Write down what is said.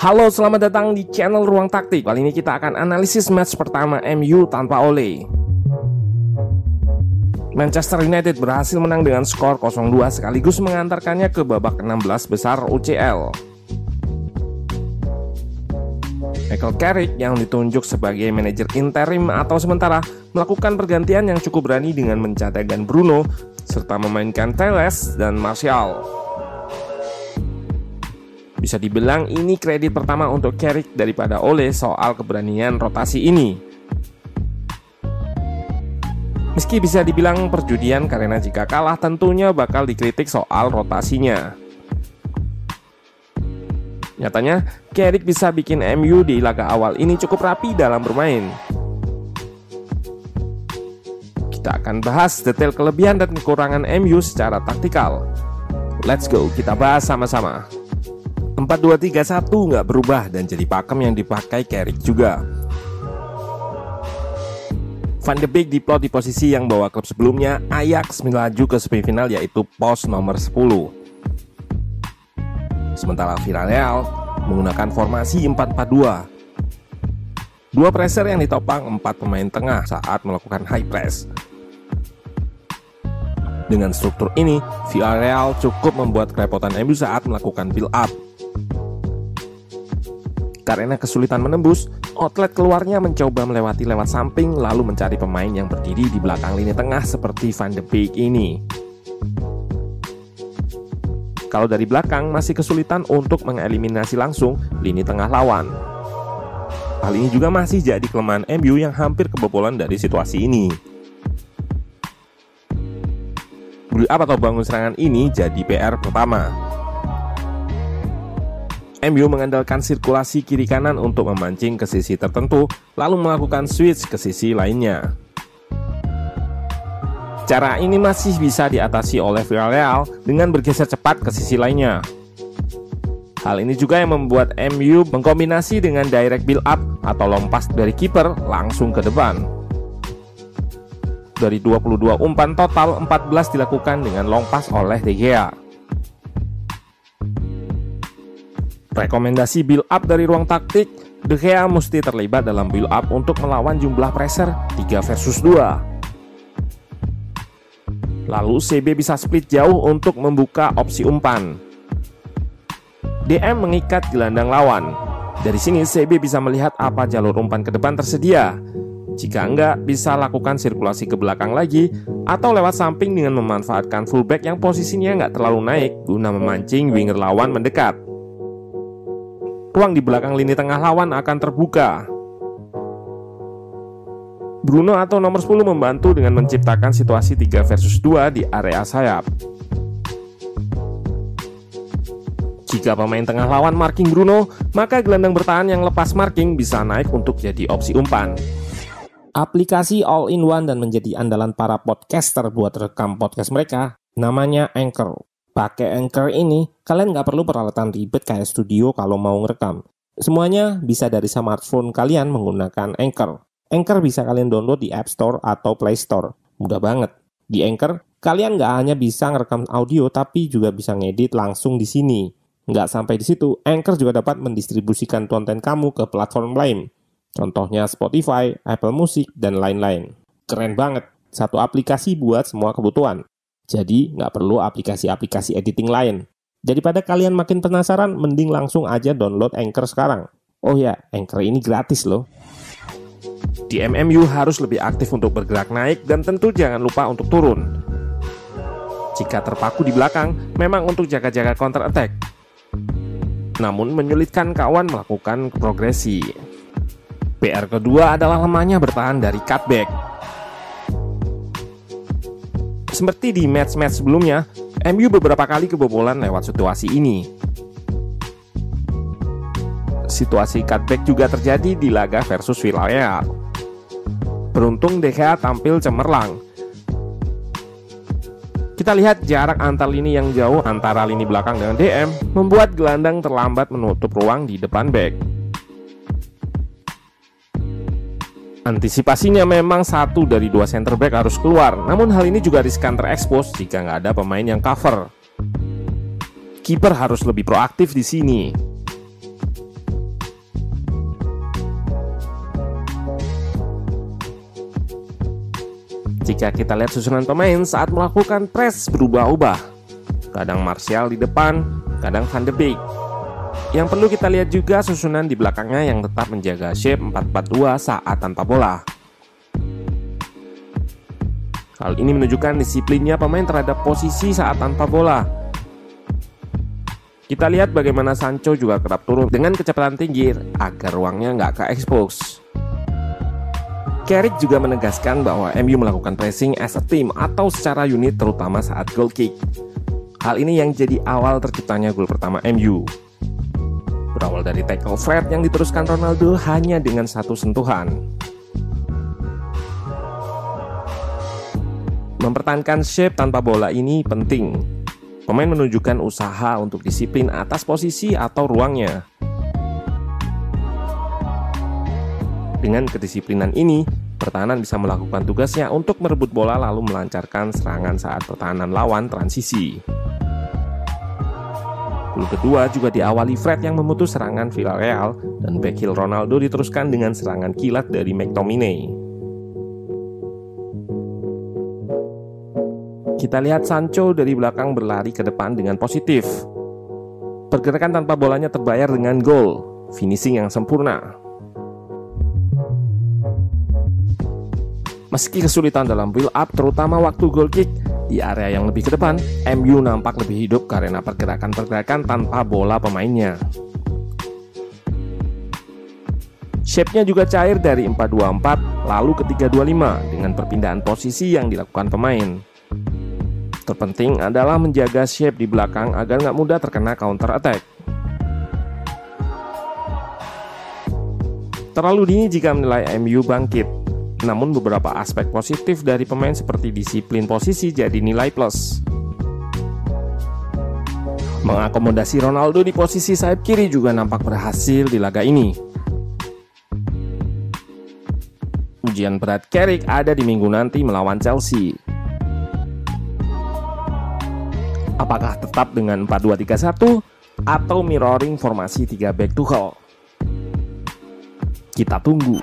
Halo, selamat datang di channel Ruang Taktik. Kali ini kita akan analisis match pertama MU tanpa Ole. Manchester United berhasil menang dengan skor 0-2 sekaligus mengantarkannya ke babak 16 besar UCL. Michael Carrick yang ditunjuk sebagai manajer interim atau sementara melakukan pergantian yang cukup berani dengan mencatatkan Bruno serta memainkan Teles dan Martial. Bisa dibilang ini kredit pertama untuk Carrick daripada Ole soal keberanian rotasi ini. Meski bisa dibilang perjudian karena jika kalah tentunya bakal dikritik soal rotasinya. Nyatanya, Carrick bisa bikin MU di laga awal ini cukup rapi dalam bermain. Kita akan bahas detail kelebihan dan kekurangan MU secara taktikal. Let's go, kita bahas sama-sama. 4-2-3-1 nggak berubah dan jadi pakem yang dipakai Carrick juga. Van de Beek diplot di posisi yang bawa klub sebelumnya Ajax melaju ke semifinal yaitu pos nomor 10. Sementara Villarreal menggunakan formasi 4-4-2. Dua presser yang ditopang empat pemain tengah saat melakukan high press. Dengan struktur ini, Villarreal cukup membuat kerepotan MU saat melakukan build up. Karena kesulitan menembus, outlet keluarnya mencoba melewati lewat samping lalu mencari pemain yang berdiri di belakang lini tengah seperti Van de Beek ini. Kalau dari belakang masih kesulitan untuk mengeliminasi langsung lini tengah lawan. Hal ini juga masih jadi kelemahan MU yang hampir kebobolan dari situasi ini. Build up atau bangun serangan ini jadi PR pertama. MU mengandalkan sirkulasi kiri kanan untuk memancing ke sisi tertentu, lalu melakukan switch ke sisi lainnya. Cara ini masih bisa diatasi oleh Villarreal dengan bergeser cepat ke sisi lainnya. Hal ini juga yang membuat MU mengkombinasi dengan direct build up atau lompas dari kiper langsung ke depan. Dari 22 umpan total, 14 dilakukan dengan lompas oleh De Gea. Rekomendasi build up dari ruang taktik, De Gea mesti terlibat dalam build up untuk melawan jumlah pressure 3 versus 2. Lalu CB bisa split jauh untuk membuka opsi umpan. DM mengikat gelandang lawan. Dari sini CB bisa melihat apa jalur umpan ke depan tersedia. Jika enggak, bisa lakukan sirkulasi ke belakang lagi atau lewat samping dengan memanfaatkan fullback yang posisinya nggak terlalu naik guna memancing winger lawan mendekat ruang di belakang lini tengah lawan akan terbuka. Bruno atau nomor 10 membantu dengan menciptakan situasi 3 versus 2 di area sayap. Jika pemain tengah lawan marking Bruno, maka gelandang bertahan yang lepas marking bisa naik untuk jadi opsi umpan. Aplikasi all-in-one dan menjadi andalan para podcaster buat rekam podcast mereka, namanya Anchor. Pakai Anchor ini, kalian nggak perlu peralatan ribet kayak studio kalau mau ngerekam. Semuanya bisa dari smartphone kalian menggunakan Anchor. Anchor bisa kalian download di App Store atau Play Store. Mudah banget. Di Anchor, kalian nggak hanya bisa ngerekam audio, tapi juga bisa ngedit langsung di sini. Nggak sampai di situ, Anchor juga dapat mendistribusikan konten kamu ke platform lain. Contohnya Spotify, Apple Music, dan lain-lain. Keren banget. Satu aplikasi buat semua kebutuhan. Jadi nggak perlu aplikasi-aplikasi editing lain. Daripada kalian makin penasaran, mending langsung aja download Anchor sekarang. Oh ya, Anchor ini gratis loh. Di MMU harus lebih aktif untuk bergerak naik dan tentu jangan lupa untuk turun. Jika terpaku di belakang, memang untuk jaga-jaga counter attack. Namun menyulitkan kawan melakukan progresi. PR kedua adalah lemahnya bertahan dari cutback. Seperti di match-match sebelumnya, MU beberapa kali kebobolan lewat situasi ini. Situasi cutback juga terjadi di laga versus Villarreal. Beruntung De tampil cemerlang. Kita lihat jarak antar lini yang jauh antara lini belakang dengan DM membuat gelandang terlambat menutup ruang di depan back. Antisipasinya memang satu dari dua center back harus keluar, namun hal ini juga riskan terekspos jika nggak ada pemain yang cover. Kiper harus lebih proaktif di sini. Jika kita lihat susunan pemain saat melakukan press berubah-ubah, kadang Martial di depan, kadang Van de Beek, yang perlu kita lihat juga susunan di belakangnya yang tetap menjaga shape 4-4-2 saat tanpa bola. Hal ini menunjukkan disiplinnya pemain terhadap posisi saat tanpa bola. Kita lihat bagaimana Sancho juga kerap turun dengan kecepatan tinggi agar ruangnya nggak ke expose. Carrick juga menegaskan bahwa MU melakukan pressing as a team atau secara unit terutama saat goal kick. Hal ini yang jadi awal terciptanya gol pertama MU. Berawal dari tackle Fred yang diteruskan Ronaldo hanya dengan satu sentuhan. Mempertahankan shape tanpa bola ini penting. Pemain menunjukkan usaha untuk disiplin atas posisi atau ruangnya. Dengan kedisiplinan ini, pertahanan bisa melakukan tugasnya untuk merebut bola lalu melancarkan serangan saat pertahanan lawan transisi. Gol kedua juga diawali Fred yang memutus serangan Villarreal dan backheel Ronaldo diteruskan dengan serangan kilat dari McTominay. Kita lihat Sancho dari belakang berlari ke depan dengan positif. Pergerakan tanpa bolanya terbayar dengan gol, finishing yang sempurna. Meski kesulitan dalam build up terutama waktu goal kick, di area yang lebih ke depan, MU nampak lebih hidup karena pergerakan-pergerakan tanpa bola pemainnya. Shape-nya juga cair dari 4-2-4 lalu ke 3-2-5 dengan perpindahan posisi yang dilakukan pemain. Terpenting adalah menjaga shape di belakang agar nggak mudah terkena counter attack. Terlalu dini jika menilai MU bangkit, namun beberapa aspek positif dari pemain seperti disiplin posisi jadi nilai plus. Mengakomodasi Ronaldo di posisi sayap kiri juga nampak berhasil di laga ini. Ujian berat Carrick ada di minggu nanti melawan Chelsea. Apakah tetap dengan 4-2-3-1 atau mirroring formasi 3 back Tuchel? Kita tunggu.